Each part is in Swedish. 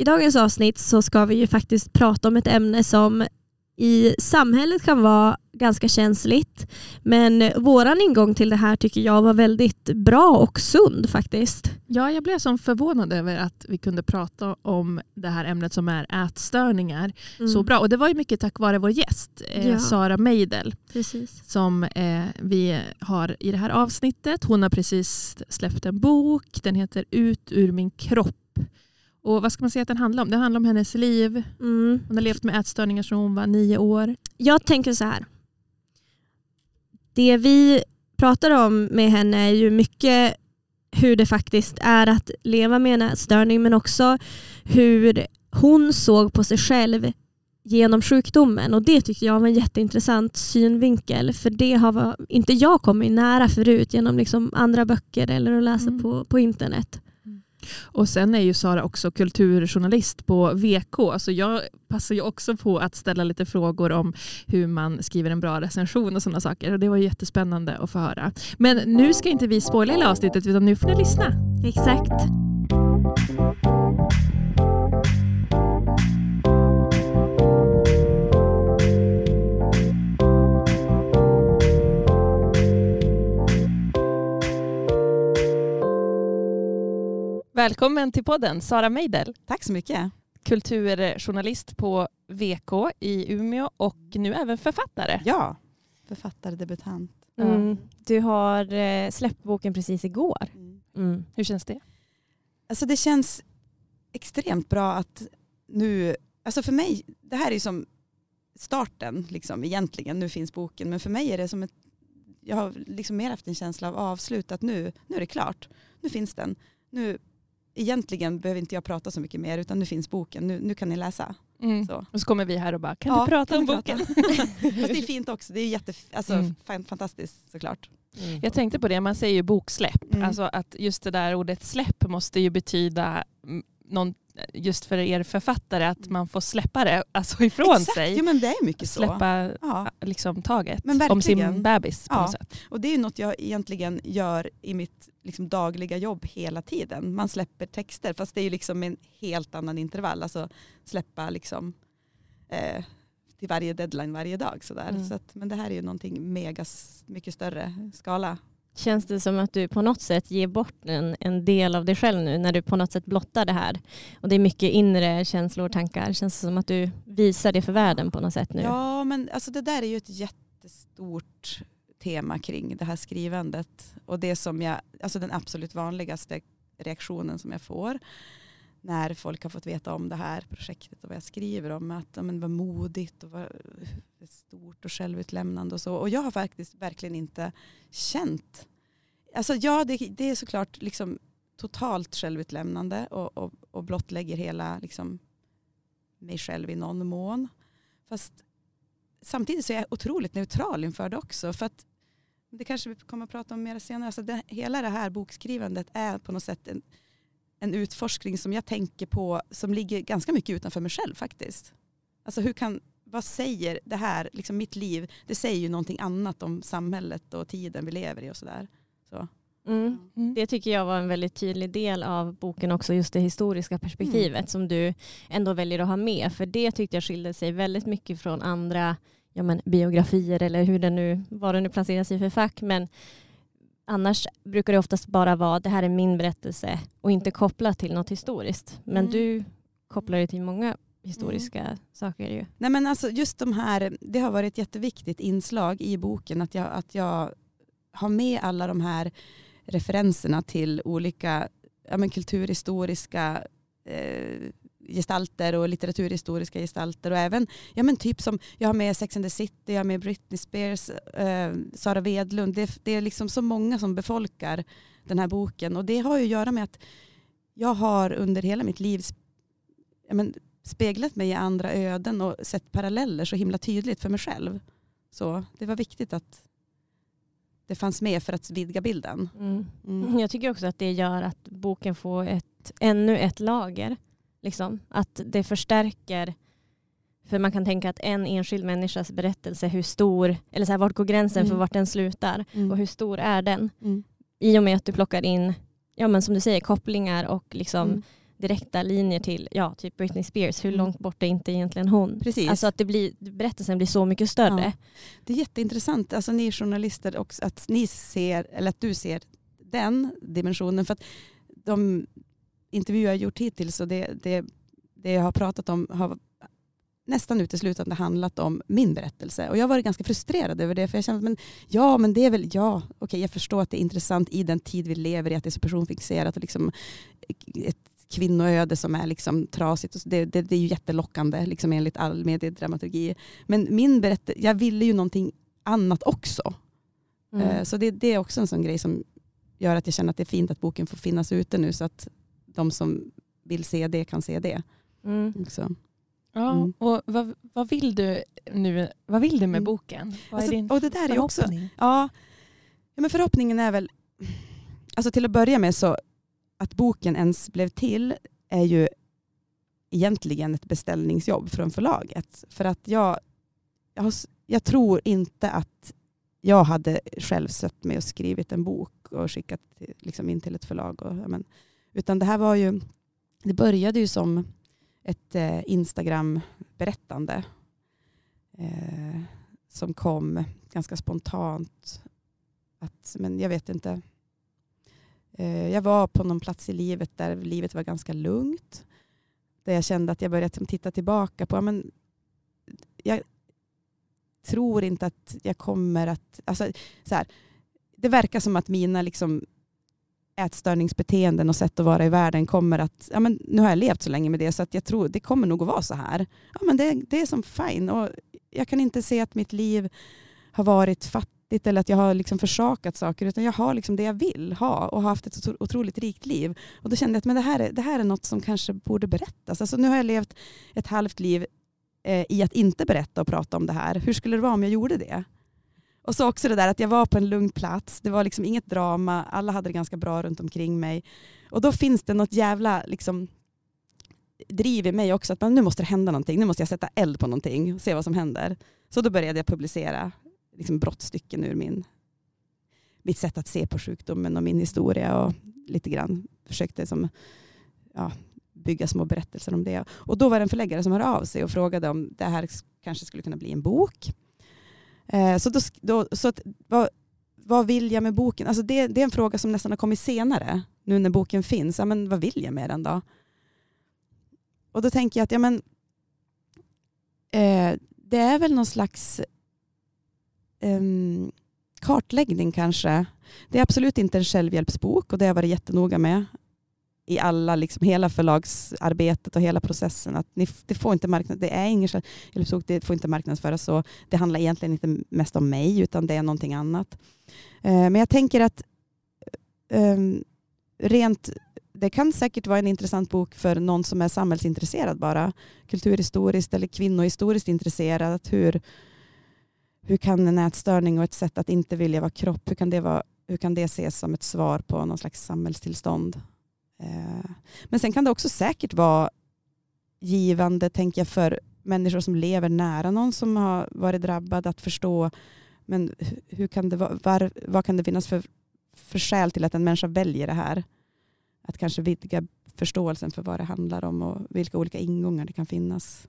I dagens avsnitt så ska vi ju faktiskt prata om ett ämne som i samhället kan vara ganska känsligt. Men våran ingång till det här tycker jag var väldigt bra och sund faktiskt. Ja, jag blev så förvånad över att vi kunde prata om det här ämnet som är ätstörningar Mm. så bra. Och det var ju mycket tack vare vår gäst eh, Ja. Sara Meidel Precis. som eh, vi har i det här avsnittet. Hon har precis släppt en bok. Den heter Ut ur min kropp. Och vad ska man säga att den handlar om? Den handlar om hennes liv. Mm. Hon har levt med ätstörningar sedan hon var nio år. Jag tänker så här. Det vi pratar om med henne är ju mycket hur det faktiskt är att leva med en ätstörning men också hur hon såg på sig själv genom sjukdomen och det tycker jag var en jätteintressant synvinkel för det har inte jag kommit nära förut genom liksom andra böcker eller att läsa Mm. på, på internet. Och sen är ju Sara också kulturjournalist på VK. Så jag passar ju också på att ställa lite frågor om hur man skriver en bra recension och sådana saker. Och det var ju jättespännande att få höra. Men nu ska inte vi spoila hela avsnittet utan nu får ni lyssna. Exakt. Välkommen till podden Sara Meidel, Tack så mycket. kulturjournalist på VK i Umeå och nu även författare. Ja, författardebutant. Mm. Du har eh, släppt boken precis igår. Mm. Hur känns det? Alltså det känns extremt bra att nu, alltså för mig, det här är ju som starten liksom egentligen, nu finns boken, men för mig är det som ett, jag har liksom mer haft en känsla av avslut, att nu, nu är det klart, nu finns den. Nu, egentligen behöver inte jag prata så mycket mer, utan nu finns boken, nu, nu kan ni läsa. Mm. Så. Och så kommer vi här och bara, kan Ja, du prata kan om boken? Fast det är fint också, det är jätte, alltså, Mm. fan- fantastiskt såklart. Jag tänkte på det, man säger ju boksläpp. Mm. Alltså att just det där ordet släpp måste ju betyda mm, någon, just för er författare att man får släppa det alltså ifrån Exakt, sig. jo, men det är mycket så. Släppa Ja. liksom taget Men om sin bebis på Ja. något sätt. Och det är något jag egentligen gör i mitt liksom, dagliga jobb hela tiden. Man släpper texter fast det är liksom en helt annan intervall. Alltså släppa liksom eh, till varje deadline varje dag. Sådär. Mm. Så att, men det här är ju någonting mega mycket större skala. Känns det som att du på något sätt ger bort en, en del av dig själv nu när du på något sätt blottar det här? Och det är mycket inre känslor och tankar. Känns det som att du visar det för världen på något sätt nu? Ja men alltså det där är ju ett jättestort tema kring det här skrivandet. Och det som jag, alltså den absolut vanligaste reaktionen som jag får när folk har fått veta om det här projektet och vad jag skriver om. Att ja, men vad modigt och vad stort och självutlämnande och så. Och jag har faktiskt verkligen inte känt. Alltså ja, det, det är såklart liksom totalt självutlämnande och, och, och blottlägger hela liksom, mig själv i någon mån. Fast samtidigt så är jag otroligt neutral inför det också. För att det kanske vi kommer att prata om mer senare. Alltså det, hela det här bokskrivandet är på något sätt en, en utforskning som jag tänker på som ligger ganska mycket utanför mig själv faktiskt. Alltså hur kan, vad säger det här, liksom mitt liv, det säger ju någonting annat om samhället och tiden vi lever i och sådär. Så. Mm. Mm. Det tycker jag var en väldigt tydlig del av boken också, just det historiska perspektivet Mm. som du ändå väljer att ha med. För det tyckte jag skilde sig väldigt mycket från andra ja, men, biografier eller hur det nu, vad det nu placeras i för fack. Men annars brukar det oftast bara vara det här är min berättelse och inte kopplat till något historiskt. Men Mm. du kopplar det till många historiska saker ju. Nej men alltså just de här, det har varit ett jätteviktigt inslag i boken att jag, att jag har med alla de här referenserna till olika ja, men kulturhistoriska eh, gestalter och litteraturhistoriska gestalter och även ja, men typ som jag har med Sex and the City, jag har med Britney Spears, eh, Sara Wedlund. Det, det är liksom så många som befolkar den här boken och det har ju att göra med att jag har under hela mitt liv ja, men, speglat mig i andra öden och sett paralleller så himla tydligt för mig själv. Så det var viktigt att det fanns med för att vidga bilden. Mm. Mm. Jag tycker också att det gör att boken får ett, ännu ett lager. Liksom. Att det förstärker, för man kan tänka att en enskild människas berättelse, hur stor, eller så här, vart går gränsen för Mm. vart den slutar Mm. och hur stor är den? Mm. I och med att du plockar in, ja men som du säger, kopplingar och liksom Mm. direkta linjer till ja, typ Britney Spears. Hur Mm. långt bort är inte egentligen hon? Precis. Alltså att det blir, berättelsen blir så mycket större. Ja. Det är jätteintressant, alltså ni journalister också, att ni ser, eller att du ser den dimensionen. För att de intervjuer jag gjort hittills och det, det, det jag har pratat om har nästan uteslutande handlat om min berättelse. Och jag har varit ganska frustrerad över det. För jag känner att men, ja, men det är väl, ja, okej jag förstår att det är intressant i den tid vi lever i, att det är så personfixerat och liksom ett kvinnoöde som är liksom trasigt. Och det, det, det är ju jättelockande liksom enligt all mediedramaturgi. Men min berättelse, jag ville ju någonting annat också. Mm. Eh, Så det, det är också en sån grej som gör att jag känner att det är fint att boken får finnas ute nu så att de som vill se det kan se det. Mm. också. Ja, Mm. och vad, vad vill du nu? Vad vill du med Mm. boken? Vad Alltså, är din och det där är också, ja, men förhoppningen är väl, alltså till att börja med så att boken ens blev till är ju egentligen ett beställningsjobb från förlaget. För att jag, jag, har, jag tror inte att jag hade själv sött mig och skrivit en bok och skickat liksom in till ett förlag. Och, men, utan det här var ju, det började ju som ett eh, Instagram-berättande eh, som kom ganska spontant. Att, men jag vet inte. Eh, jag var på någon plats i livet där livet var ganska lugnt. Där jag kände att jag började liksom titta tillbaka på, ja, men jag tror inte att jag kommer att, alltså, så här, det verkar som att mina liksom, ätstörningsbeteenden och sätt att vara i världen kommer att, ja, men nu har jag levt så länge med det så att jag tror det kommer nog att vara så här. Ja, men det, det är som fine och jag kan inte se att mitt liv har varit fattigt eller att jag har liksom försakat saker utan jag har liksom det jag vill ha och har haft ett otroligt rikt liv. Och då kände jag att men det, här är, det här är något som kanske borde berättas. Alltså nu har jag levt ett halvt liv eh, i att inte berätta och prata om det här. Hur skulle det vara om jag gjorde det? Och så också det där att jag var på en lugn plats. Det var liksom inget drama. Alla hade det ganska bra runt omkring mig. Och då finns det något jävla liksom, driv i mig också. Att man, nu måste det hända någonting. Nu måste jag sätta eld på någonting och se vad som händer. Så då började jag publicera liksom, brottstycken ur min, mitt sätt att se på sjukdomen och min historia. Och lite grann försökte som, ja, bygga små berättelser om det. Och då var det en förläggare som hörde av sig och frågade om det här kanske skulle kunna bli en bok. Eh, så då, då, så att, vad, vad vill jag med boken? Alltså det, det är en fråga som nästan har kommit senare, nu när boken finns. Ja, men vad vill jag med den då? Och då tänker jag att ja, men, eh, det är väl någon slags eh, kartläggning kanske. Det är absolut inte en självhjälpsbok och det har jag varit jättenoga med i alla, liksom, hela förlagsarbetet och hela processen. Att ni, det, får inte marknad, det är ingen det får inte marknadsföras så. Det handlar egentligen inte mest om mig utan det är någonting annat. Eh, men jag tänker att eh, rent det kan säkert vara en intressant bok för någon som är samhällsintresserad bara. Kulturhistoriskt eller kvinnohistoriskt intresserad. Att hur, hur kan en ätstörning och ett sätt att inte vilja vara kropp, hur kan det, vara, hur kan det ses som ett svar på någon slags samhällstillstånd? Eh, men sen kan det också säkert vara givande, tänker jag, för människor som lever nära någon som har varit drabbad att förstå men hur kan det vara, var, vad kan det finnas för, för skäl till att en människa väljer det här? Att kanske vidga förståelsen för vad det handlar om och vilka olika ingångar det kan finnas.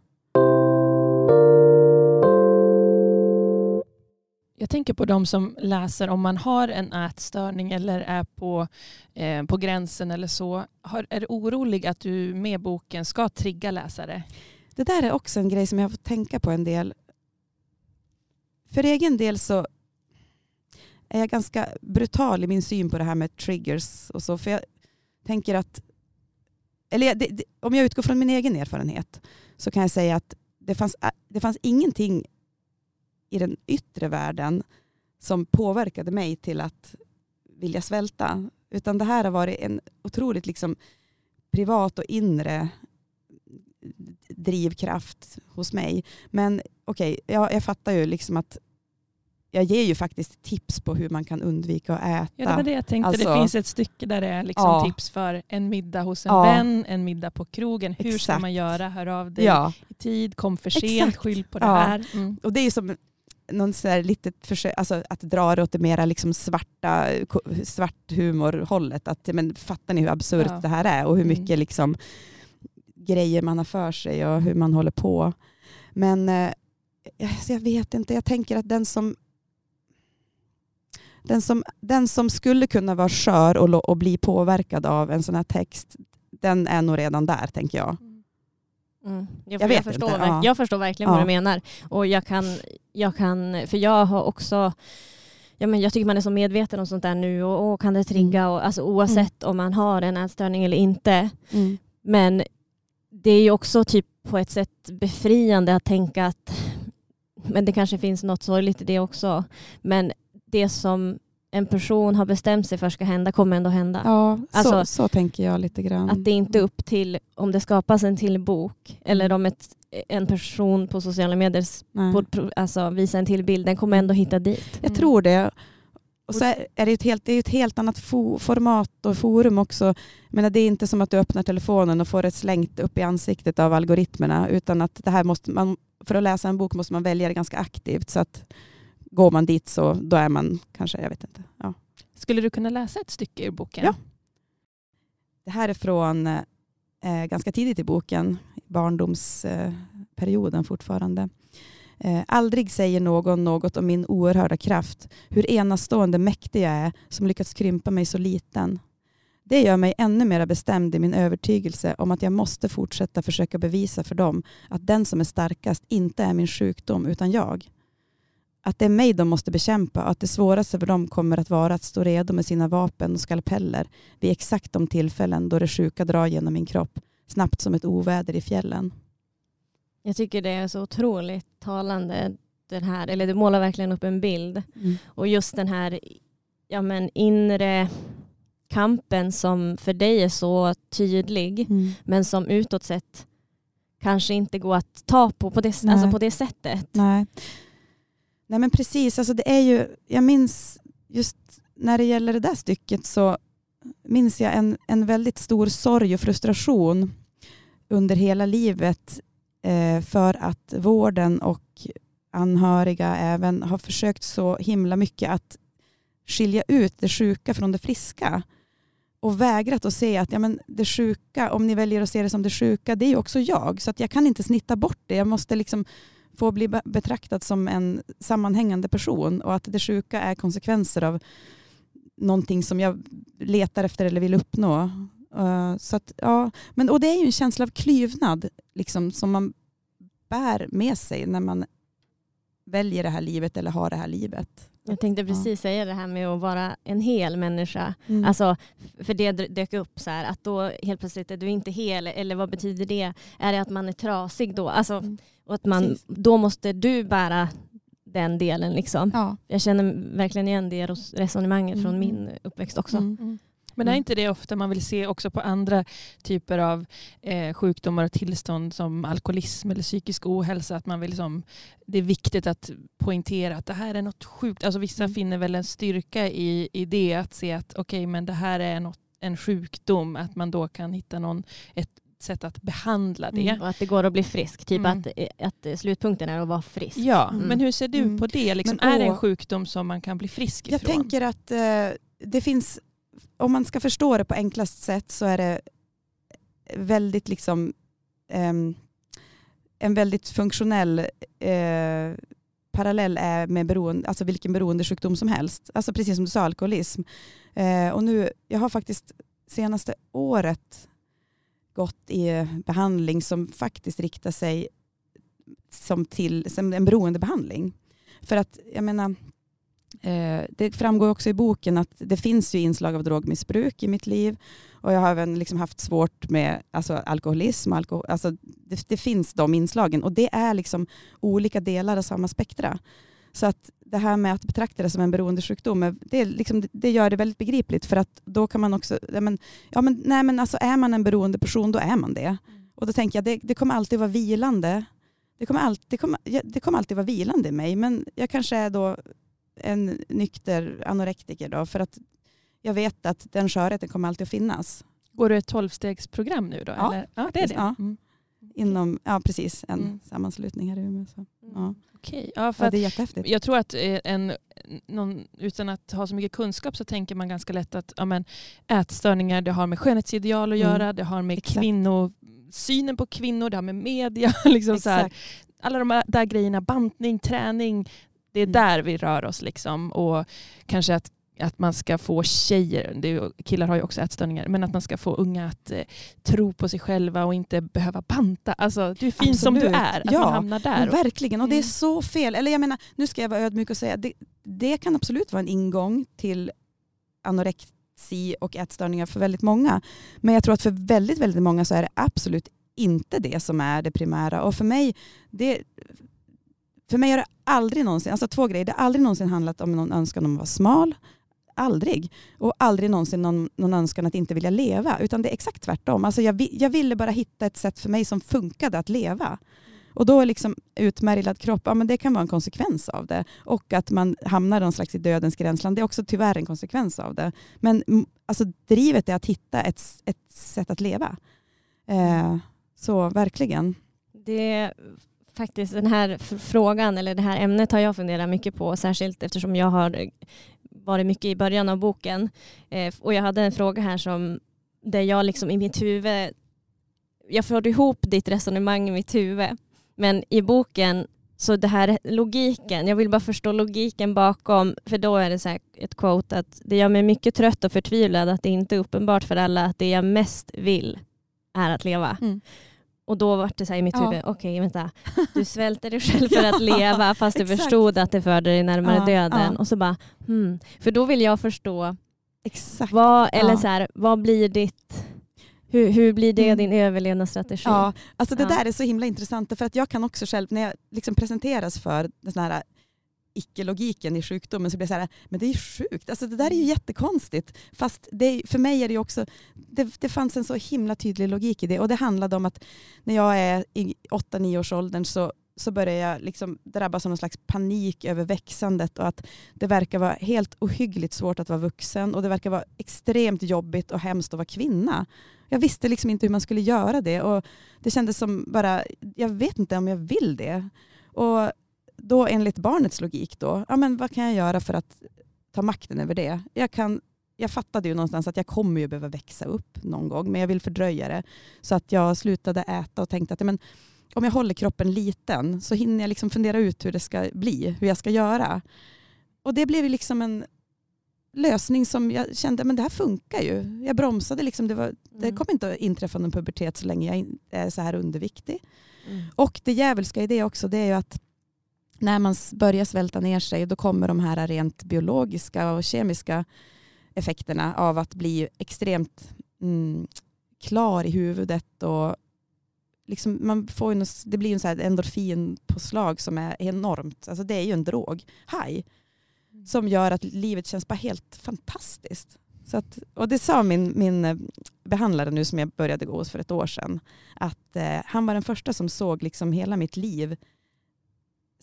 Jag tänker på de som läser om man har en ätstörning eller är på, eh, på gränsen eller så. Har, är du orolig att du med boken ska trigga läsare? Det där är också en grej som jag har fått tänka på en del. För egen del så är jag ganska brutal i min syn på det här med triggers och så. För jag tänker att, eller det, det, om jag utgår från min egen erfarenhet så kan jag säga att det fanns, det fanns ingenting i den yttre världen som påverkade mig till att vilja svälta. Utan det här har varit en otroligt liksom privat och inre drivkraft hos mig. Men okej, jag, jag fattar ju liksom att jag ger ju faktiskt tips på hur man kan undvika att äta. Ja, det var det jag tänkte. Alltså- det finns ett stycke där det är liksom Ja. tips för en middag hos en Ja. vän, en middag på krogen. Hur ska Exakt. man göra? Hör av dig Ja, i tid, kom för sent, Exakt. skyll på det här. Mm. och det är som någon så här litet försök, alltså att dra det åt det mera liksom svarta, svart humorhållet. Att, men, fattar ni hur absurt Ja. det här är och hur Mm. mycket liksom, grejer man har för sig och hur man håller på. Men eh, jag vet inte, jag tänker att den som den som, den som skulle kunna vara skör och, och bli påverkad av en sån här text, den är nog redan där tänker jag. Mm. Jag, Jag jag, förstår, inte, ja. jag förstår verkligen Ja. vad du menar. Och jag kan, jag kan, för jag har också Ja, men jag tycker man är så medveten om sånt där nu och, och kan det trigga och, alltså, oavsett om man har en ätstörning eller inte. Men det är ju också typ på ett sätt befriande att tänka att men det kanske finns något sorgligt i det också. Men det som en person har bestämt sig för ska hända kommer ändå hända. Ja, Alltså- så, så tänker jag lite grann. Att det inte är upp till om det skapas en till bok eller Mm. om ett, en person på sociala medier på, alltså, visar en till bild. Den kommer ändå hitta dit. Jag tror det. Och så är det, ett helt, det är ett helt annat fo, format och forum också. Menar, det är inte som att du öppnar telefonen och får det slängt upp i ansiktet av algoritmerna. Utan att det här måste man, för att läsa en bok måste man välja det ganska aktivt. Så att går man dit så då är man kanske, jag vet inte. Ja. Skulle du kunna läsa ett stycke ur boken? Ja. Det här är från eh, ganska tidigt i boken, barndomsperioden fortfarande. Eh, aldrig säger någon något om min oerhörda kraft, hur enastående mäktig jag är som lyckats krympa mig så liten. Det gör mig ännu mer bestämd i min övertygelse om att jag måste fortsätta försöka bevisa för dem att den som är starkast inte är min sjukdom utan jag. Att det är mig de måste bekämpa och att det svåraste för dem kommer att vara att stå redo med sina vapen och skalpeller vid exakt de tillfällen då det sjuka drar genom min kropp, snabbt som ett oväder i fjällen. Jag tycker det är så otroligt talande. Den här, eller det målar verkligen upp en bild. Och just den här ja, men inre kampen som för dig är så tydlig Mm. men som utåt sett kanske inte går att ta på på det, alltså på det sättet. Nej. Nej men precis, alltså det är ju, jag minns just när det gäller det där stycket så minns jag en, en väldigt stor sorg och frustration under hela livet eh, för att vården och anhöriga även har försökt så himla mycket att skilja ut det sjuka från det friska och vägrat att se att ja, men det sjuka, om ni väljer att se det som det sjuka, det är ju också jag. Så att jag kan inte snitta bort det. Jag måste liksom få bli be- betraktad som en sammanhängande person och att det sjuka är konsekvenser av någonting som jag letar efter eller vill uppnå. Uh, så att, ja, men, och det är ju en känsla av klyvnad liksom, som man bär med sig när man väljer det här livet eller har det här livet. Jag tänkte precis säga det här med att vara en hel människa. Mm. Alltså, för det dök upp så här att då helt plötsligt är du inte hel eller vad betyder det? Är det att man är trasig då? Alltså, Mm. Och att man, Precis. då måste du bära den delen. Liksom. ja. Jag känner verkligen igen det res- resonemanget från Mm. min uppväxt också. Mm. Men är Mm. inte det ofta man vill se också på andra typer av eh, sjukdomar och tillstånd som alkoholism eller psykisk ohälsa? Att man vill liksom, det är viktigt att poängtera att det här är något sjukt. Alltså vissa Mm. finner väl en styrka i, i det, att se att okej, men det här är något, en sjukdom, att man då kan hitta någon, ett sätt att behandla det. Mm. Och att det går att bli frisk. Typ Mm. att, att slutpunkten är att vara frisk. Ja, Mm. men hur ser du Mm. på det? Liksom, Men är det en sjukdom som man kan bli frisk ifrån? Jag tänker att eh, det finns, om man ska förstå det på enklast sätt så är det väldigt liksom ehm, en väldigt funktionell eh, parallell är med beroende, alltså vilken beroendesjukdom som helst. Alltså precis som du sa, alkoholism. Eh, och nu, jag har faktiskt senaste året gått i behandling som faktiskt riktar sig som till som en beroendebehandling. För att jag menar, eh, det framgår också i boken att det finns ju inslag av drogmissbruk i mitt liv. Och jag har även liksom haft svårt med alltså, alkoholism. Alkohol, alltså, det, det finns de inslagen och det är liksom olika delar av samma spektra. Så att det här med att betrakta det som en beroendesjukdom, det, liksom, det gör det väldigt begripligt för att då kan man också, ja men, ja men, nej men alltså är man en beroende person då är man det. Och då tänker jag det, det kommer alltid vara vilande. Det kommer, alltid, det, kommer, det kommer alltid vara vilande i mig men jag kanske är då en nykter anorektiker då för att jag vet att den skörheten kommer alltid att finnas. Går du ett tolvstegsprogram nu då? Ja, eller? ja det är det. ja. Mm. Inom, ja precis, en Mm. sammanslutning här i Umeå. Så. Ja. Okej. Ja, för Ja, det är jättehäftigt. jag tror att eh, en, någon, utan att ha så mycket kunskap så tänker man ganska lätt att ja, men, ätstörningar det har med skönhetsideal att Mm. göra, det har med Exakt. kvinno, synen på kvinnor, det har med media. Liksom så här. Exakt. Alla de där grejerna, bantning, träning, det är Mm. där vi rör oss. Liksom. Och kanske att, att man ska få tjejer, det killar har ju också ätstörningar, men att man ska få unga att eh, tro på sig själva och inte behöva banta. Alltså, du är fin som du är, att Ja, man hamnar där. Verkligen, och det är Mm. så fel. Eller jag menar, nu ska jag vara ödmjuk och säga, det, det kan absolut vara en ingång till anorexi och ätstörningar för väldigt många. Men jag tror att för väldigt, väldigt många så är det absolut inte det som är det primära. Och för mig, det, för mig har det aldrig någonsin, alltså två grejer, det har aldrig någonsin handlat om någon önskan om att vara smal. Aldrig. Och aldrig någonsin någon, någon önskan att inte vilja leva. Utan det är exakt tvärtom. Alltså jag, jag ville bara hitta ett sätt för mig som funkade att leva. Och då är liksom utmärglad kropp, ja, men det kan vara en konsekvens av det. Och att man hamnar någon slags i dödens gränsland, det är också tyvärr en konsekvens av det. Men alltså, drivet är att hitta ett, ett sätt att leva. Eh, så verkligen. Det är faktiskt den här frågan eller det här ämnet har jag funderat mycket på, särskilt eftersom jag har varit mycket i början av boken. Eh, och jag hade en fråga här som där jag liksom i mitt huvud, jag förde ihop ditt resonemang i mitt huvud, men i boken så det här logiken, jag vill bara förstå logiken bakom, för då är det så här ett quote att det gör mig mycket trött och förtvivlad att det inte är uppenbart för alla att det jag mest vill är att leva. Mm. Och då var det så här i mitt Ja. huvud, okej vänta, du svälter dig själv för att leva fast du förstod att det förde dig närmare Ja, döden. ja. Och så bara, hmm. För då vill jag förstå, Exakt. vad, eller så här, vad blir ditt, hur, hur blir det Mm. din överlevnadsstrategi? Ja, alltså det där är så himla intressant för att jag kan också själv, när jag liksom presenteras för den här icke-logiken i sjukdomen så blir jag så här, men det är ju sjukt, alltså det där är ju jättekonstigt. Fast det, för mig är det också, det, det fanns en så himla tydlig logik i det och det handlade om att när jag är i 8-9 års åldern så, så börjar jag liksom drabbas av någon slags panik över växandet och att det verkar vara helt ohyggligt svårt att vara vuxen och det verkar vara extremt jobbigt och hemskt att vara kvinna. Jag visste liksom inte hur man skulle göra det och det kändes som bara, jag vet inte om jag vill det. Och då enligt barnets logik då, ja men vad kan jag göra för att ta makten över det? Jag, kan, jag fattade ju någonstans att jag kommer ju behöva växa upp någon gång, men jag vill fördröja det. Så att jag slutade äta och tänkte att ja, men, om jag håller kroppen liten så hinner jag liksom fundera ut hur det ska bli, hur jag ska göra. Och det blev ju liksom en lösning som jag kände, men det här funkar ju. Jag bromsade liksom, det, var, det Mm. kommer inte att inträffa någon pubertet så länge jag är så här underviktig. Mm. Och det djävulska i det också, det är ju att när man börjar svälta ner sig, då kommer de här rent biologiska och kemiska effekterna av att bli extremt mm, klar i huvudet och liksom man får något- det blir en så här endorfinpåslag som är enormt. Alltså det är ju en drog, high, som gör att livet känns bara helt fantastiskt. Så att, och det sa min, min eh, behandlare nu som jag började gå hos för ett år sedan, att eh, han var den första som såg liksom hela mitt liv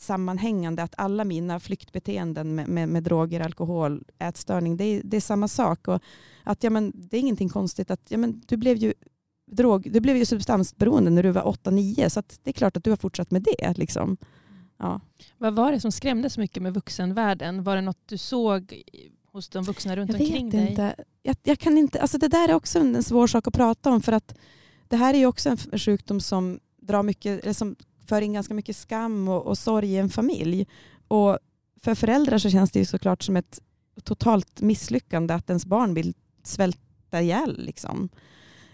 sammanhängande, att alla mina flyktbeteenden med, med, med droger, alkohol, ätstörning, det är, det är samma sak. Och att, ja, men, det är ingenting konstigt att ja, men, du blev ju drog, du blev ju substansberoende när du var 8-9 så det är klart att du har fortsatt med det. Liksom. Ja. Vad var det som skrämde så mycket med vuxenvärlden? Var det något du såg hos de vuxna runt Jag omkring dig? inte. Jag, jag kan inte. Alltså det där är också en, svår sak att prata om för att det här är ju också en sjukdom som drar mycket, eller som för in ganska mycket skam och, och sorg i en familj. Och för föräldrar så känns det ju såklart som ett totalt misslyckande att ens barn vill svälta ihjäl. Liksom.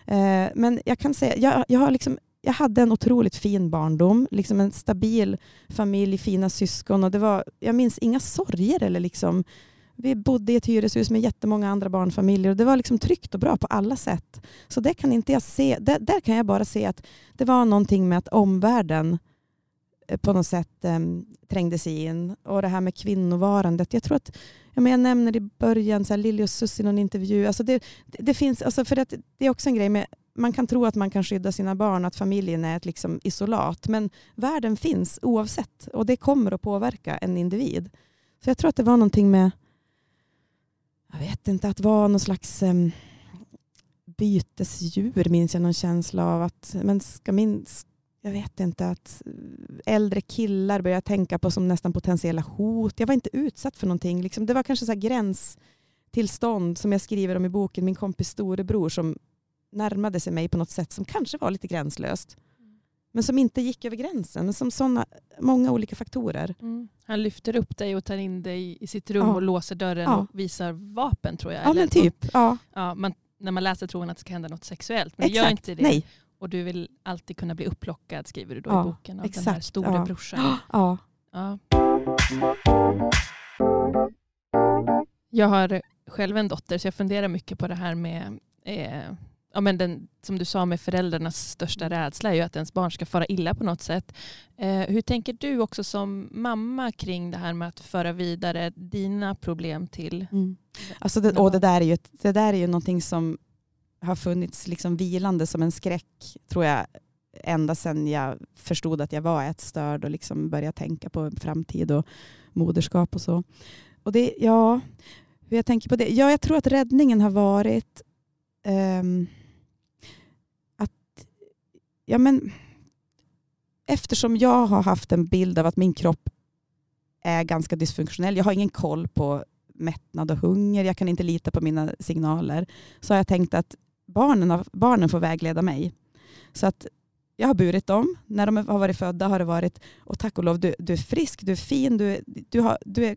Eh, men jag kan säga, jag, jag, har liksom, jag hade en otroligt fin barndom, liksom en stabil familj, fina syskon och det var, jag minns inga sorger eller liksom vi bodde i ett hyreshus med jättemånga andra barnfamiljer och det var liksom tryggt och bra på alla sätt. Så det kan inte jag se. Där, där kan jag bara se att det var någonting med att omvärlden eh, på något sätt ehm, um, trängde sig in. Och det här med kvinnovarandet. Jag tror att ja, men jag nämner i början så här, Lili och Susie i någon intervju. Alltså det, det, det finns, alltså för att det är också en grej med man kan tro att man kan skydda sina barn, att familjen är ett liksom isolat. Men världen finns oavsett och det kommer att påverka en individ. Så jag tror att det var någonting med jag vet inte, att vara någon slags um, bytesdjur minns jag någon känsla av att men ska min, jag vet inte, att äldre killar börjar tänka på som nästan potentiella hot. Jag var inte utsatt för någonting. Liksom, det var kanske så här gränstillstånd som jag skriver om i boken, min kompis storebror som närmade sig mig på något sätt som kanske var lite gränslöst. Men som inte gick över gränsen. Men som sådana många olika faktorer. Mm. Han lyfter upp dig och tar in dig i sitt rum Ja. och låser dörren Ja. och visar vapen tror jag. Ja eller? men typ. Ja, Ja, man, när man läser tror man att det ska hända något sexuellt. Men det gör exakt. inte det. Nej. Och du vill alltid kunna bli upplockad skriver du då Ja, i boken av den här exakt, stora ja. brorsan. Ja. Ja. Jag har själv en dotter så jag funderar mycket på det här med eh, ja, men den, som du sa med föräldrarnas största rädsla är ju att ens barn ska fara illa på något sätt. Eh, hur tänker du också som mamma kring det här med att föra vidare dina problem till Mm. Alltså det, och det, där är ju, det där är ju någonting som har funnits liksom vilande som en skräck, tror jag, ända sedan jag förstod att jag var ätstörd och liksom började tänka på framtid och moderskap och så. Och det, ja, hur jag tänker på det? Ja, jag tror att räddningen har varit um, ja men, eftersom jag har haft en bild av att min kropp är ganska dysfunktionell, jag har ingen koll på mättnad och hunger, jag kan inte lita på mina signaler, så har jag tänkt att barnen, har- barnen får vägleda mig. Så att jag har burit dem. När de har varit födda har det varit, och tack och lov, du, du är frisk, du är fin, du, du, har, du är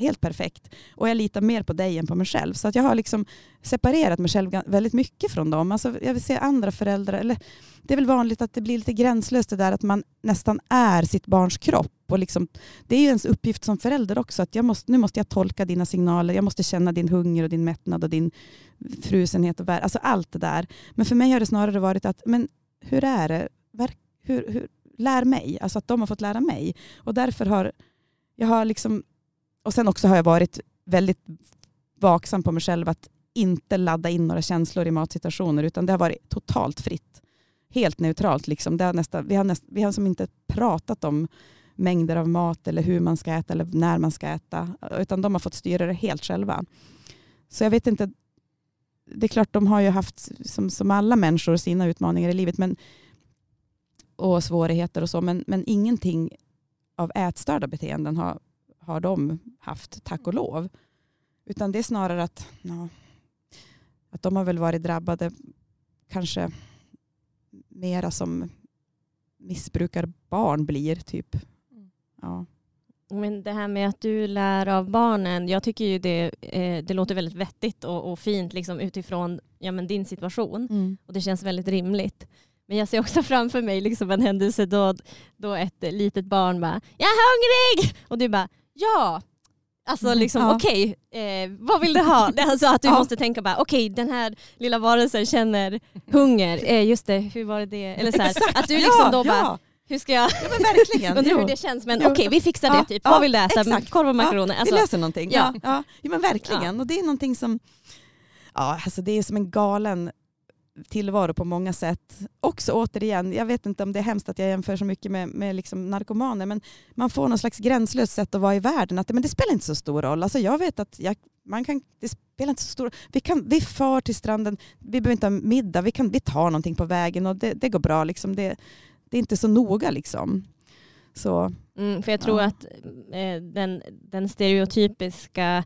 helt perfekt. Och jag litar mer på dig än på mig själv. Så att jag har liksom separerat mig själv väldigt mycket från dem. Alltså jag vill se andra föräldrar, eller det är väl vanligt att det blir lite gränslöst det där att man nästan är sitt barns kropp. Och liksom, det är ju ens uppgift som förälder också. Att jag måste, nu måste jag tolka dina signaler, jag måste känna din hunger och din mättnad och din frusenhet. Och vär, alltså allt det där. Men för mig har det snarare varit att, men hur är det? Hur, hur, lär mig. Alltså att de har fått lära mig. Och därför har jag har liksom, och sen också har jag varit väldigt vaksam på mig själv att inte ladda in några känslor i matsituationer utan det har varit totalt fritt. Helt neutralt. Liksom. Det har nästa, vi har, nästa, vi har som inte pratat om mängder av mat eller hur man ska äta eller när man ska äta. Utan de har fått styra det helt själva. Så jag vet inte. Det är klart de har ju haft som, som alla människor sina utmaningar i livet men, och svårigheter och så. Men, men ingenting av ätstörda beteenden har, har de haft, tack och lov. Utan det är snarare att, ja, att de har väl varit drabbade kanske mera som missbrukarbarn blir. typ. Ja. Men det här med att du lär av barnen, jag tycker ju det, eh, det låter väldigt vettigt och, och fint liksom, utifrån ja, men din situation. Och det känns väldigt rimligt. Men jag ser också framför mig liksom en händelse då, då ett litet barn bara “Jag är hungrig!” och du bara “Ja!” Alltså Mhm, liksom ja. okej, eh, vad vill du ha? Det är Alltså att du Ja. måste tänka bara okej den här lilla varelsen känner hunger. Eh, just det, hur var det? Eller så här, att du liksom ja, då bara, hur ska jag, ja men verkligen. undrar hur det känns men okej vi fixar Ja, det typ. ja, vad vill du äta? exakt. Korv och makaroner? Vi Alltså, löser någonting. Ja. Ja. Ja. Ja, men verkligen. Och det är någonting som, ja, alltså det är som en galen tillvaro på många sätt. Också återigen, jag vet inte om det är hemskt att jag jämför så mycket med, med liksom narkomaner, men man får någon slags gränslöst sätt att vara i världen. Att, men det spelar inte så stor roll. Alltså jag vet att jag, man kan, det spelar inte så stor vi, kan, vi far till stranden, vi behöver inte ha middag, vi, kan, vi tar någonting på vägen och det, det går bra. Liksom. Det, det är inte så noga. Liksom. Så, Mm, för jag tror Ja. att eh, den, den stereotypiska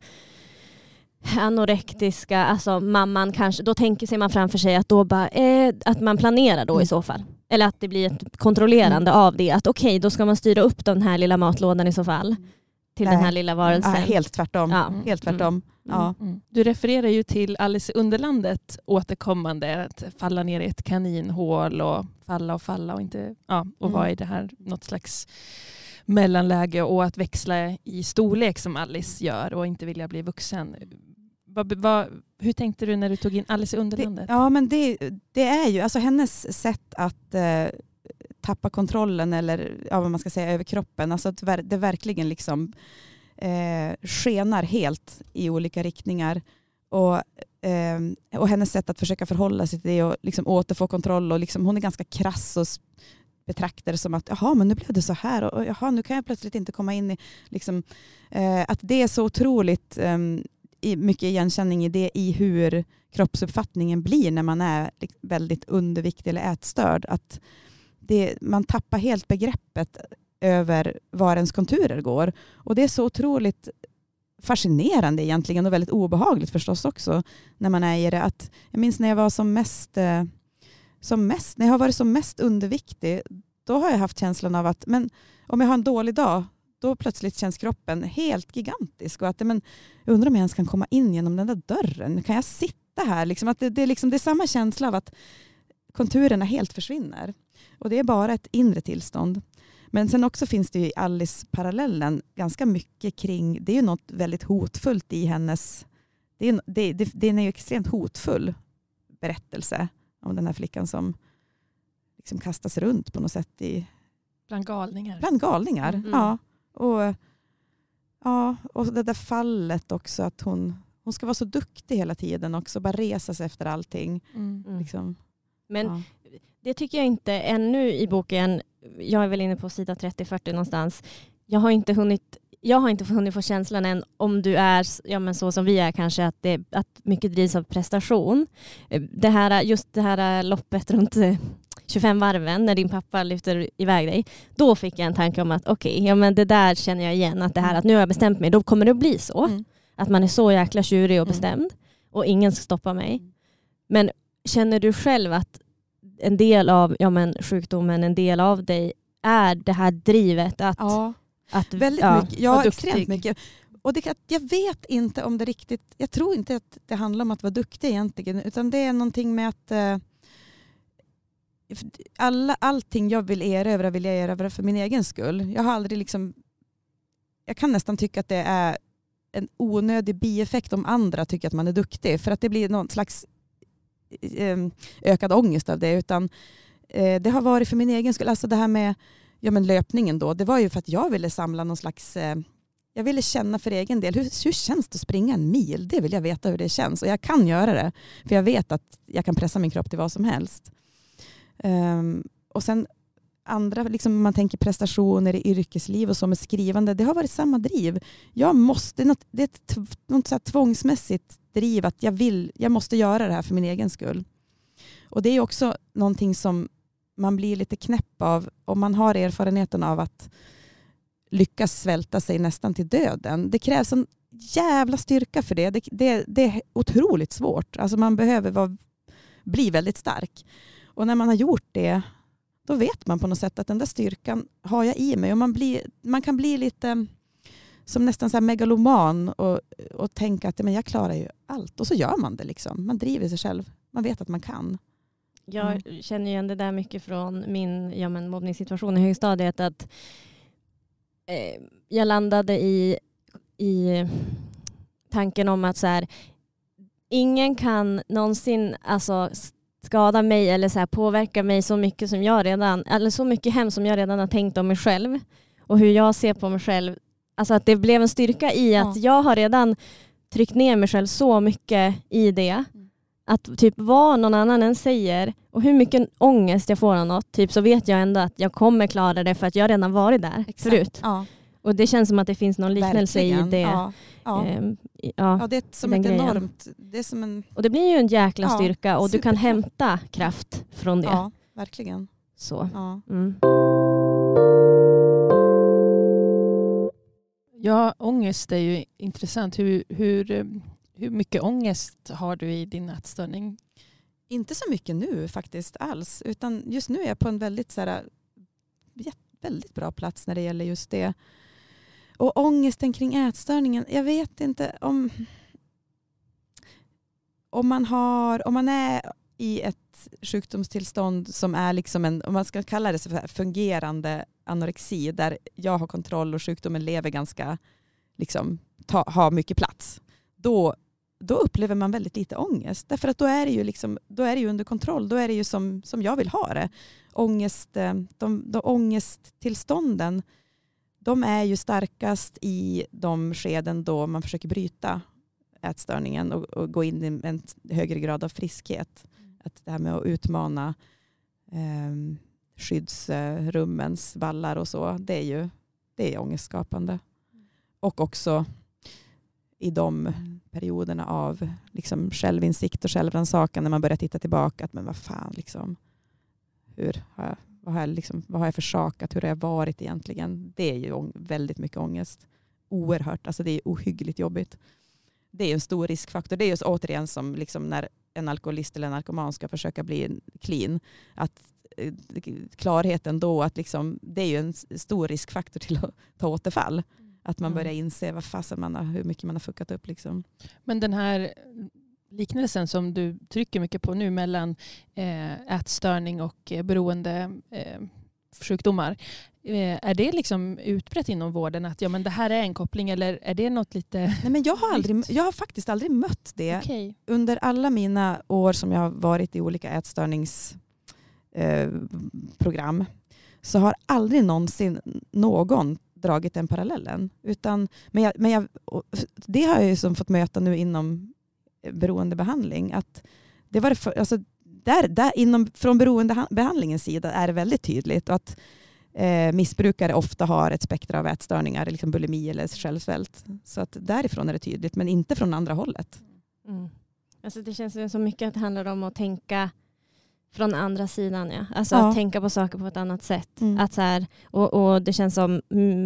anorektiska, alltså mamman kanske, då tänker sig man framför sig att, då bara, eh, att man planerar då Mm. i så fall. Eller att det blir ett kontrollerande av det. Att okej, då ska man styra upp den här lilla matlådan i så fall. Till Nej. den här lilla varelsen. ja, helt tvärtom. Ja. Helt tvärtom. Ja. Mm. Du refererar ju till Alice i Underlandet återkommande, att falla ner i ett kaninhål och falla och falla och, inte, ja, och Mm. vara i det här något slags mellanläge och att växla i storlek som Alice gör och inte vilja bli vuxen. Vad, vad, hur tänkte du när du tog in Alice i Underlandet? Det, ja, men det, det är ju alltså hennes sätt att eh, tappa kontrollen eller ja, vad man ska säga över kroppen. Alltså att det verkligen liksom eh, skenar helt i olika riktningar. Och, eh, och hennes sätt att försöka förhålla sig till det och liksom återfå kontroll. Och liksom, hon är ganska krass och betraktar det som att jaha, men nu blev det så här och, och jaha, nu kan jag plötsligt inte komma in i... Liksom, eh, att det är så otroligt i, mycket igenkänning i det i hur kroppsuppfattningen blir när man är väldigt underviktig eller ätstörd. Att det, man tappar helt begreppet över var ens konturer går. Och det är så otroligt fascinerande egentligen och väldigt obehagligt förstås också när man är i det. Att, jag minns när jag var som mest, eh, som mest, när jag har varit som mest underviktig, då har jag haft känslan av att men, om jag har en dålig dag, då plötsligt känns kroppen helt gigantisk. Och att, men, jag undrar om jag ens kan komma in genom den där dörren. Kan jag sitta här? Liksom att det, det, är liksom, det är samma känsla av att konturerna helt försvinner. Och det är bara ett inre tillstånd. Men sen också finns det i Alice-parallellen ganska mycket kring, det är ju något väldigt hotfullt i hennes, det är, det, det, det är en extremt hotfull berättelse om den här flickan som liksom kastas runt på något sätt i, Bland galningar. bland galningar. Mm. Ja. Och, ja, och det där fallet också, att hon, hon ska vara så duktig hela tiden också, bara resa sig efter allting. Mm. Mm. Liksom. Men ja. det tycker jag inte ännu i boken, jag är väl inne på sida 30-40 någonstans, jag har inte hunnit jag har inte hunnit få känslan än om du är ja, men så som vi är kanske, att, det, att mycket drivs av prestation. Eh, Det här, just det här loppet runt eh, 25 varven när din pappa lyfter iväg dig, då fick jag en tanke om att okej, ja, men det där känner jag igen, att det här att nu har jag bestämt mig, då kommer det att bli så. Mm. Att man är så jäkla tjurig och Mm. bestämd och ingen ska stoppa mig. Men känner du själv att en del av ja, men, sjukdomen, en del av dig är det här drivet att, Ja. att Väldigt ja, mycket. Ja, extremt mycket. Och det, jag vet inte om det riktigt, jag tror inte att det handlar om att vara duktig egentligen, utan det är någonting med att eh, alla, allting jag vill erövra vill jag erövra för min egen skull. Jag har aldrig liksom, jag kan nästan tycka att det är en onödig bieffekt om andra tycker att man är duktig, för att det blir någon slags eh, ökad ångest av det, utan eh, det har varit för min egen skull. Alltså det här med ja, men löpningen då, det var ju för att jag ville samla någon slags eh, jag ville känna för egen del, hur, hur känns det att springa en mil? Det vill jag veta hur det känns. Och jag kan göra det, för jag vet att jag kan pressa min kropp till vad som helst. Um, och sen andra, liksom man tänker prestationer i yrkesliv och så med skrivande, det har varit samma driv. Jag måste, något, det är ett något så här tvångsmässigt driv att jag, vill, jag måste göra det här för min egen skull. Och det är också någonting som man blir lite knäpp av om man har erfarenheten av att lyckas svälta sig nästan till döden. Det krävs en jävla styrka för det. Det, det, det är otroligt svårt. Alltså man behöver vara, bli väldigt stark. Och när man har gjort det, då vet man på något sätt att den där styrkan har jag i mig. Och man, blir, man kan bli lite som nästan så här megaloman och, och tänka att men jag klarar ju allt. Och så gör man det. Liksom. Man driver sig själv. Man vet att man kan. Jag känner igen det där mycket från min ja, men, mobbningssituation i högstadiet. Att, eh, jag landade i, i tanken om att så här, ingen kan någonsin alltså, skada mig eller så här, påverka mig så mycket som jag redan, eller så mycket hemskt som jag redan har tänkt om mig själv och hur jag ser på mig själv. Alltså att det blev en styrka i att Ja. jag har redan tryckt ner mig själv så mycket i det. Att typ vad någon annan än säger och hur mycket ångest jag får av något, typ, så vet jag ändå att jag kommer klara det för att jag redan varit där förut. Ja, Och det känns som att det finns någon liknelse verkligen. i det. Ja, ja. Ehm, i- ja. ja, det är som ett grejen. enormt... Det är som en... Och det blir ju en jäkla Ja, styrka och du kan hämta kraft från det. Ja, verkligen. Så. Ja. Mm. Ja, ångest är ju intressant. Hur, hur, hur mycket ångest har du i din ätstörning? Inte så mycket nu faktiskt alls. Utan just nu är jag på en väldigt, så här, väldigt bra plats när det gäller just det. Och ångesten kring ätstörningen. Jag vet inte om... Om man, har, om man är i ett sjukdomstillstånd som är liksom en, om man ska kalla det så för fungerande anorexi, där jag har kontroll och sjukdomen lever ganska, liksom, ta, har mycket plats. Då, då upplever man väldigt lite ångest. Därför att då är det ju, liksom, då är det ju under kontroll. Då är det ju som, som jag vill ha det. Ångest, eh, de, de ångesttillstånden de är ju starkast i de skeden då man försöker bryta ätstörningen och, och gå in i en högre grad av friskhet. Att det här med att utmana eh, skyddsrummens vallar och så, det är ju det är ångestskapande. Och också i de perioderna av liksom självinsikt och självrannsakan när man börjar titta tillbaka. Att, men vad fan, liksom, hur har jag, vad, har jag liksom, vad har jag försakat? Hur har jag varit egentligen? Det är ju väldigt mycket ångest. Oerhört. Alltså det är ohyggligt jobbigt. Det är en stor riskfaktor. Det är just återigen som liksom när en alkoholist eller en narkoman ska försöka bli clean. Att eh, klarheten då att liksom, det är ju en stor riskfaktor till att ta återfall. Att man Mm. börjar inse vad fasen man har, hur mycket man har fuckat upp. Liksom. Men den här liknelsen som du trycker mycket på nu mellan eh, ätstörning och eh, beroende eh, sjukdomar. Eh, är det liksom utbrett inom vården att ja, men det här är en koppling eller är det något lite... Nej, men jag, har aldrig, jag har faktiskt aldrig mött det. Okej. under alla mina år som jag har varit i olika ätstörningsprogram eh, så har aldrig någonsin någon dragit den parallellen. Utan, men jag, men jag, det har jag ju som fått möta nu inom beroendebehandling. Att det var det för, alltså där, där inom, från beroendebehandlingens sida är det väldigt tydligt. Att eh, missbrukare ofta har ett spektra av ätstörningar, liksom bulimi eller självsvält. Så att därifrån är det tydligt, men inte från andra hållet. Mm. Alltså det känns så mycket att det handlar om att tänka från andra sidan. Ja. Alltså Ja. att tänka på saker på ett annat sätt. Mm. Att så här, och, och det känns som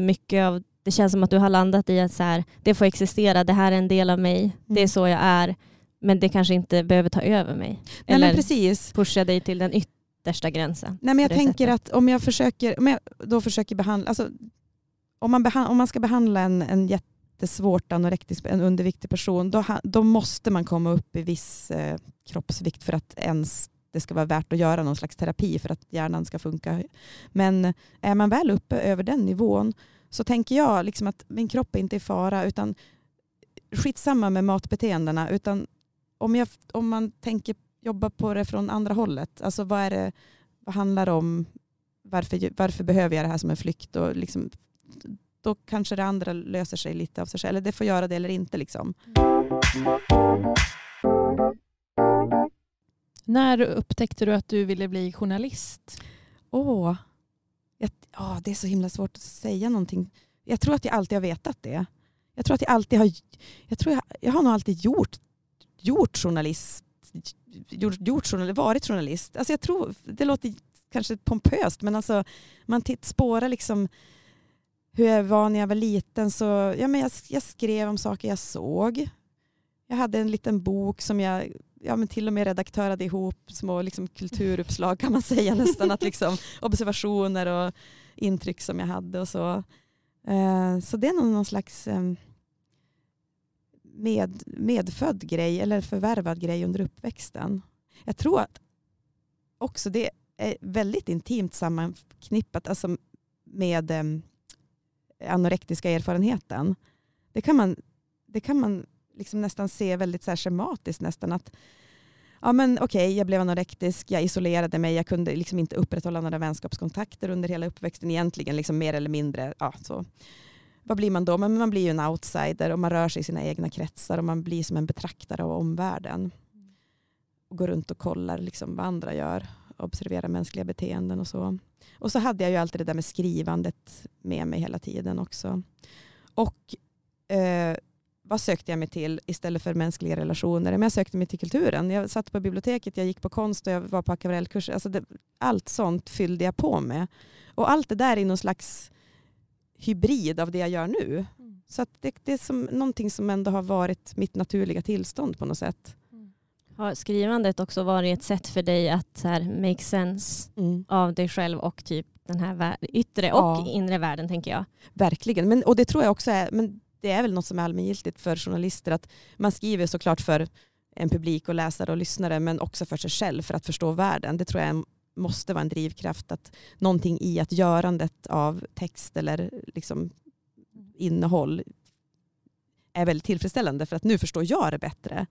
mycket av det känns som att du har landat i att så här, det får existera, det här är en del av mig, det är Mm. så jag är, men det kanske inte behöver ta över mig. Nej, Eller men precis. pusha dig till den yttersta gränsen. Nej, men jag tänker sättet. att om jag, försöker, om jag då försöker behandla, alltså, om, man behan, om man ska behandla en, en jättesvårt anorektisk, en underviktig person, då, då måste man komma upp i viss eh, kroppsvikt för att ens det ska vara värt att göra någon slags terapi för att hjärnan ska funka. Men är man väl uppe över den nivån så tänker jag liksom att min kropp är inte i fara utan skitsamma med matbeteendena utan om, jag, om man tänker jobba på det från andra hållet, alltså vad är det vad handlar det om? Varför, varför behöver jag det här som en flykt? Och liksom, då kanske det andra löser sig lite av sig själv. Eller det får göra det eller inte. Liksom. När upptäckte du att du ville bli journalist? Åh, jag, åh, det är så himla svårt att säga någonting. Jag tror att jag alltid har vetat det. Jag tror att jag alltid har, jag tror jag, jag har nog alltid gjort, gjort journalist, gjort, gjort journalist, varit journalist. Alltså jag tror, det låter kanske pompöst, men alltså man titt, spårar liksom hur jag var när jag var liten. Så, ja, men jag, jag skrev om saker jag såg. Jag hade en liten bok som jag ja, men till och med redaktörade ihop små liksom, kulturuppslag kan man säga nästan. Att liksom, observationer och intryck som jag hade och så. Eh, så det är nog någon slags eh, med, medfödd grej eller förvärvad grej under uppväxten. Jag tror att också det är väldigt intimt sammanknippat alltså med eh, anorektiska erfarenheten. Det kan man, det kan man liksom nästan se väldigt så här schematiskt nästan att ja men okej, jag blev anorektisk, jag isolerade mig, jag kunde liksom inte upprätthålla några vänskapskontakter under hela uppväxten egentligen, liksom mer eller mindre. Ja, så. Vad blir man då? Men man blir ju en outsider och man rör sig i sina egna kretsar och man blir som en betraktare av omvärlden. Och går runt och kollar liksom vad andra gör, observerar mänskliga beteenden och så. Och så hade jag ju alltid det där med skrivandet med mig hela tiden också. Och eh, vad sökte jag mig till istället för mänskliga relationer? Men jag sökte mig till kulturen. Jag satt på biblioteket, jag gick på konst och jag var på akvarellkurser. Alltså det, allt sånt fyllde jag på med. Och allt det där i någon slags hybrid av det jag gör nu. Så att det, det är som någonting som ändå har varit mitt naturliga tillstånd på något sätt. Har skrivandet också varit ett sätt för dig att så här, make sense av dig själv och typ den här yttre Ja. och inre världen tänker jag. Verkligen. Men, och det tror jag också är, men det är väl något som är allmängiltigt för journalister. Att man skriver såklart för en publik och läsare och lyssnare men också för sig själv för att förstå världen. Det tror jag måste vara en drivkraft. att Någonting i att görandet av text eller liksom innehåll är väldigt tillfredsställande för att nu förstår jag det bättre.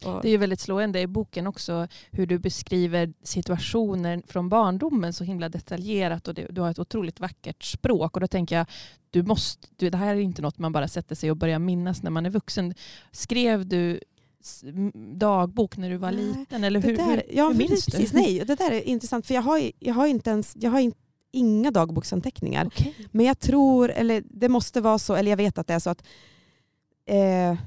Det är ju väldigt slående i boken också hur du beskriver situationer från barndomen så himla detaljerat och du har ett otroligt vackert språk och då tänker jag du måste, det här är inte något man bara sätter sig och börjar minnas när man är vuxen. Skrev du dagbok när du var Nej, liten eller hur, där, ja, hur minns precis, du? Nej, det där är intressant för jag har, jag har inte ens, jag har in, inga dagboksanteckningar. Okej. Men jag tror, eller det måste vara så, eller jag vet att det är så att eh,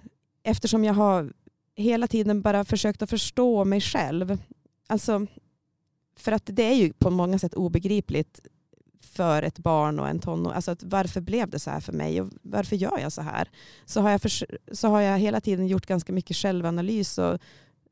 eftersom jag har hela tiden bara försökt att förstå mig själv. Alltså, för att det är ju på många sätt obegripligt för ett barn och en tonåring. Alltså att varför blev det så här för mig och varför gör jag så här? Så har jag, för, så har jag hela tiden gjort ganska mycket självanalys och,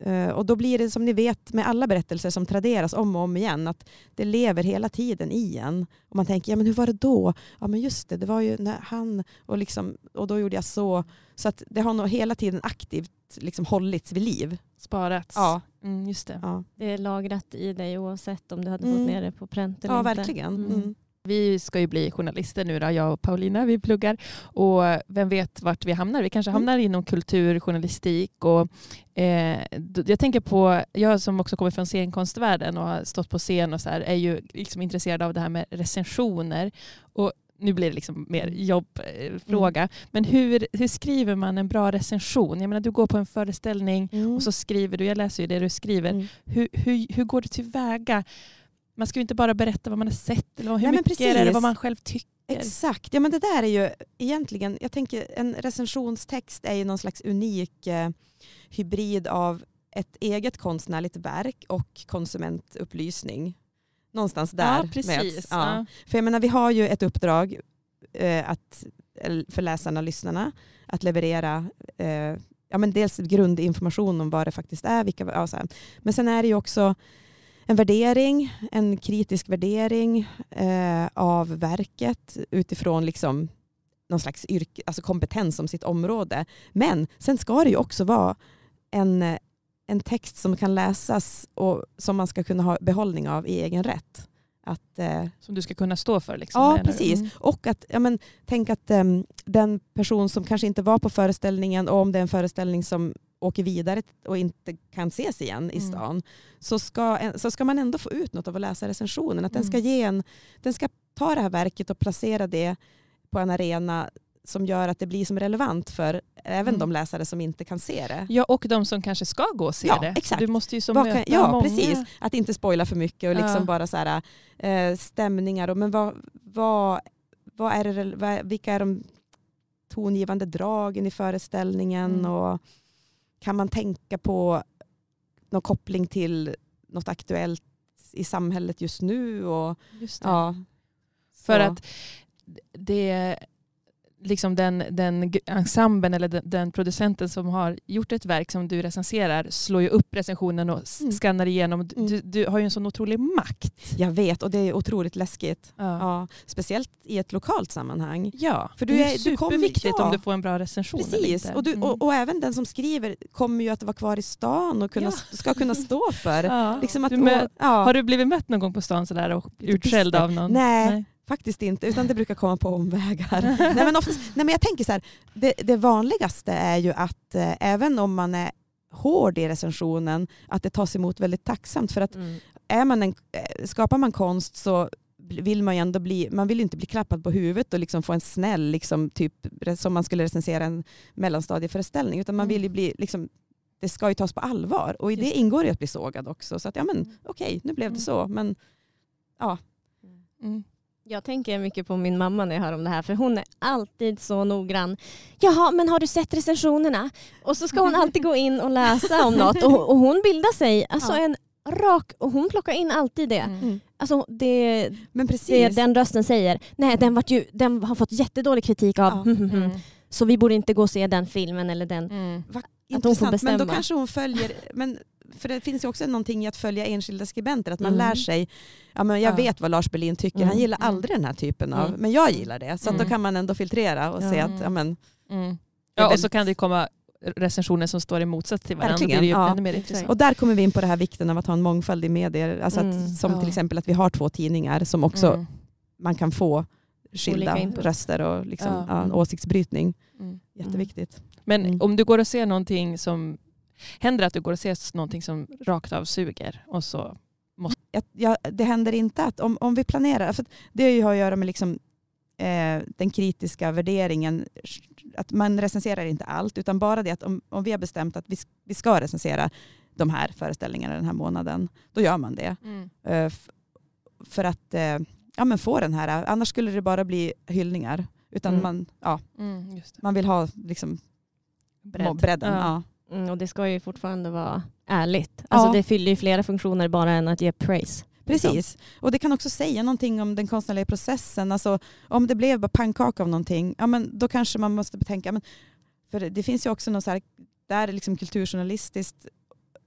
eh, och då blir det som ni vet med alla berättelser som traderas om och om igen att det lever hela tiden i en. Och man tänker, ja men hur var det då? Ja men just det, det var ju när han och, liksom, och då gjorde jag så. Så att det har nog hela tiden aktivt liksom hållits vid liv. Sparats. Ja. Mm, just det. Ja, Det är lagrat i dig oavsett om du hade Mm. fått ner det på pränt eller ja inte. verkligen. Mm. Mm. Vi ska ju bli journalister nu då, jag och Paulina. Vi pluggar. Och vem vet vart vi hamnar? Vi kanske Mm. hamnar inom kulturjournalistik. Och, eh, jag tänker på, jag som också kommer från scenkonstvärlden och har stått på scen och så här, är ju liksom intresserad av det här med recensioner. Och nu blir det liksom mer jobbfråga. Men hur, hur skriver man en bra recension? Jag menar, du går på en föreställning Mm. och så skriver du, jag läser ju det du skriver. Mm. Hur, hur, hur går du tillväga? Man ska ju inte bara berätta vad man har sett eller hur Nej, mycket precis. vad man själv tycker. Exakt. Ja, men det där är ju egentligen, jag tänker en recensionstext är ju någon slags unik eh, hybrid av ett eget konstnärligt verk och konsumentupplysning. Någonstans där ja, precis. möts. Ja. Ja. För jag menar, vi har ju ett uppdrag eh, att, för läsarna och lyssnarna att leverera eh, ja, men dels grundinformation om vad det faktiskt är. Vilka, ja. Men sen är det ju också en värdering, en kritisk värdering eh, av verket utifrån liksom någon slags yrke, alltså kompetens om sitt område. Men sen ska det ju också vara en, en text som kan läsas och som man ska kunna ha behållning av i egen rätt. Att, eh, Som du ska kunna stå för. Liksom, Ja, precis. Mm. och att, ja, men, tänk att em, den person som kanske inte var på föreställningen och om det är en föreställning som åker vidare och inte kan ses igen i Mm. stan så ska, så ska man ändå få ut något av att läsa recensionen. Att den, ska Mm. ge en, den ska ta det här verket och placera det på en arena som gör att det blir som relevant för även Mm. de läsare som inte kan se det. Ja, och de som kanske ska gå och se Ja, det. exakt. Du måste ju som Vad möta kan, ja, många. precis. Att inte spoila för mycket och liksom Ja. bara så här, eh, stämningar. Och, men vad, vad, vad är det, vad, vilka är de tongivande dragen i föreställningen? Mm. Och kan man tänka på någon koppling till något aktuellt i samhället just nu? Och, Just det. ja, För så. att det liksom den, den ensemblen eller den, den producenten som har gjort ett verk som du recenserar slår ju upp recensionen och Mm. skannar igenom. Du, Mm. du, du har ju en sån otrolig makt. Jag vet och det är otroligt läskigt. Ja. Ja, speciellt i ett lokalt sammanhang. Ja, För du det är- är du kommer- superviktigt ja. om du får en bra recension. Precis, och, du, Mm. och, och även den som skriver kommer ju att vara kvar i stan och kunna, Ja. ska kunna stå för. Liksom att, Du mö- och, Har du blivit mött någon gång på stan sådär och utskälld av någon? Nej. Faktiskt inte, utan det brukar komma på omvägar. nej, men oftast, nej, men jag tänker så här, det, det vanligaste är ju att eh, även om man är hård i recensionen, att det tas emot väldigt tacksamt. För att Mm. är man en, eh, skapar man konst så vill man ju ändå bli, man vill ju inte bli klappad på huvudet och liksom få en snäll, liksom, typ, som man skulle recensera en mellanstadieföreställning, utan man Mm. vill ju bli, liksom, det ska ju tas på allvar. Och i Just det ingår ju att bli sågad också. Så att ja men Mm. okej, nu blev det Mm. så. Men ja, Mm. Jag tänker mycket på min mamma när jag hör om det här för hon är alltid så noggrann. Jaha, men har du sett recensionerna? Och så ska hon alltid gå in och läsa om något och, och hon bildar sig alltså Ja. en rak och hon plockar in alltid det. Mm. mm. Alltså det, men precis. det den rösten säger. Nej, den, vart ju, den har fått jättedålig kritik av Ja. Mm. så vi borde inte gå och se den filmen eller den. Mm. Intressant, men då kanske hon följer, men för det finns ju också någonting i att följa enskilda skribenter, att man Mm. lär sig, ja, men jag Ja. vet vad Lars Berlin tycker, han Mm. gillar Mm. aldrig den här typen av, Mm. men jag gillar det. Så då Mm. kan man ändå filtrera och se att ja, men, Ja, och så kan det komma recensioner som står i motsats till varandra. Verkligen, ja. Och där kommer vi in på det här vikten av att ha en mångfald i medier. Alltså att, Mm. som Ja. till exempel att vi har två tidningar som också Mm. man kan få skilda röster och liksom, Ja. åsiktsbrytning. Mm. Jätteviktigt. Men Mm. om du går och ser någonting som händer att du går och ser någonting som rakt av suger och så jag, jag, det händer inte att om, om vi planerar, för att det har att göra med liksom, eh, den kritiska värderingen, att man recenserar inte allt, utan bara det att om, om vi har bestämt att vi, ska recensera de här föreställningarna den här månaden, då gör man det. Eh, f- för att eh, ja, men få den här, annars skulle det bara bli hyllningar. Utan Mm. man, ja, Mm, man vill ha liksom, Bredd. bredden. Ja. Ja. Mm, och det ska ju fortfarande vara ärligt. Alltså Ja. Det fyller ju flera funktioner bara än att ge praise. Precis, och det kan också säga någonting om den konstnärliga processen. Alltså, om det blev bara pannkaka av någonting, ja, men då kanske man måste betänka, men, för det finns ju också något så här, där är liksom kulturjournalistiskt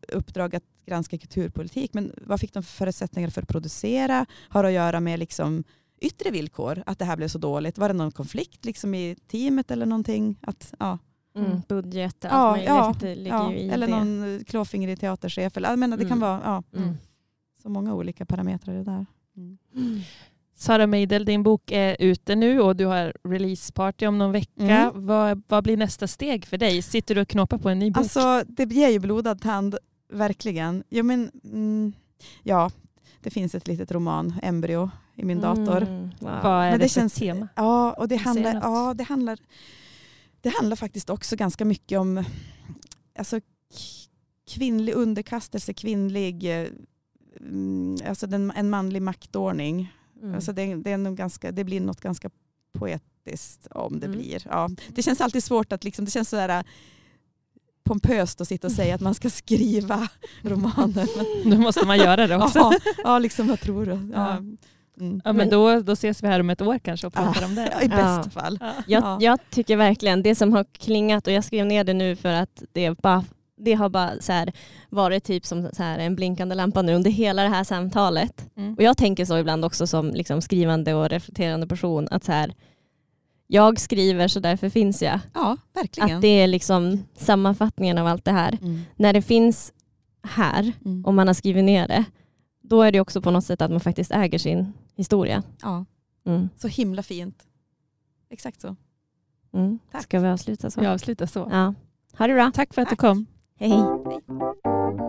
uppdrag att granska kulturpolitik, men vad fick de för förutsättningar för att producera? Har det att göra med liksom yttre villkor, att det här blev så dåligt? Var det någon konflikt liksom i teamet eller någonting? Att, ja. Mm. Budget, allt Ja, möjligt ja, det ligger Ja, ju i eller det. någon klåfingrig teaterchef. Eller, jag menar, det kan Mm. vara ja, Mm. så många olika parametrar det där. Mm. Sara Meidel, din bok är ute nu och du har releaseparty om någon vecka. Mm. Vad, vad blir nästa steg för dig? Sitter du och knåpar på en ny bok? Alltså det ger ju blodad tand, verkligen. Jo, men, mm, ja, det finns ett litet roman, embryo, i min dator. Mm, wow. vad är men det, det för känns- tema? Ja, och det handlar, ja, det handlar, det handlar faktiskt också ganska mycket om alltså, kvinnlig underkastelse, kvinnlig, eh, mm, alltså den, en manlig maktordning. Mm. Alltså det, det, är nog ganska, det blir något ganska poetiskt om det Mm. blir. Ja, det känns alltid svårt att, liksom, det känns sådär pompöst att sitta och säga att man ska skriva romaner. Då måste man göra det också. ja, ja, liksom vad tror du? Ja. Ja. Mm. Ja, men då, då ses vi här om ett år kanske och pratar om det. I bästa Ja. fall. Ja. Jag, Ja. jag tycker verkligen det som har klingat och jag skrev ner det nu för att det, bara, det har bara så här varit typ som så här en blinkande lampa nu under hela det här samtalet. Mm. Och jag tänker så ibland också som liksom skrivande och reflekterande person att så här, jag skriver så därför finns jag. Ja, verkligen. Att det är liksom sammanfattningen av allt det här. Mm. När det finns här Mm. och man har skrivit ner det, då är det också på något sätt att man faktiskt äger sin historia. Ja, Mm. så himla fint. Exakt så. Mm. Tack. Ska vi avsluta så? Vi avslutar så. Ja. Ha det bra. Tack för att du Tack. kom. Hej hej. Hej.